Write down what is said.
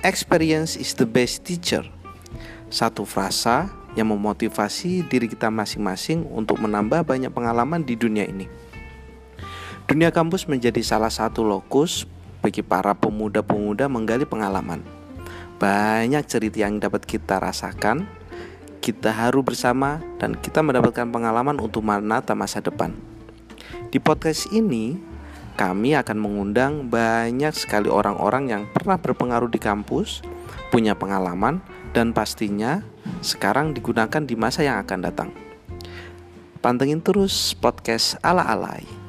Experience is the best teacher. Satu frasa yang memotivasi diri kita masing-masing untuk menambah banyak pengalaman di dunia ini. Dunia kampus menjadi salah satu lokus bagi para pemuda-pemuda menggali pengalaman. Banyak cerita yang dapat kita rasakan, kita haru bersama, dan kita mendapatkan pengalaman untuk menata masa depan. Di podcast ini, kami akan mengundang banyak sekali orang-orang yang pernah berpengaruh di kampus, punya pengalaman, dan pastinya sekarang digunakan di masa yang akan datang. Pantengin terus podcast ala-alai.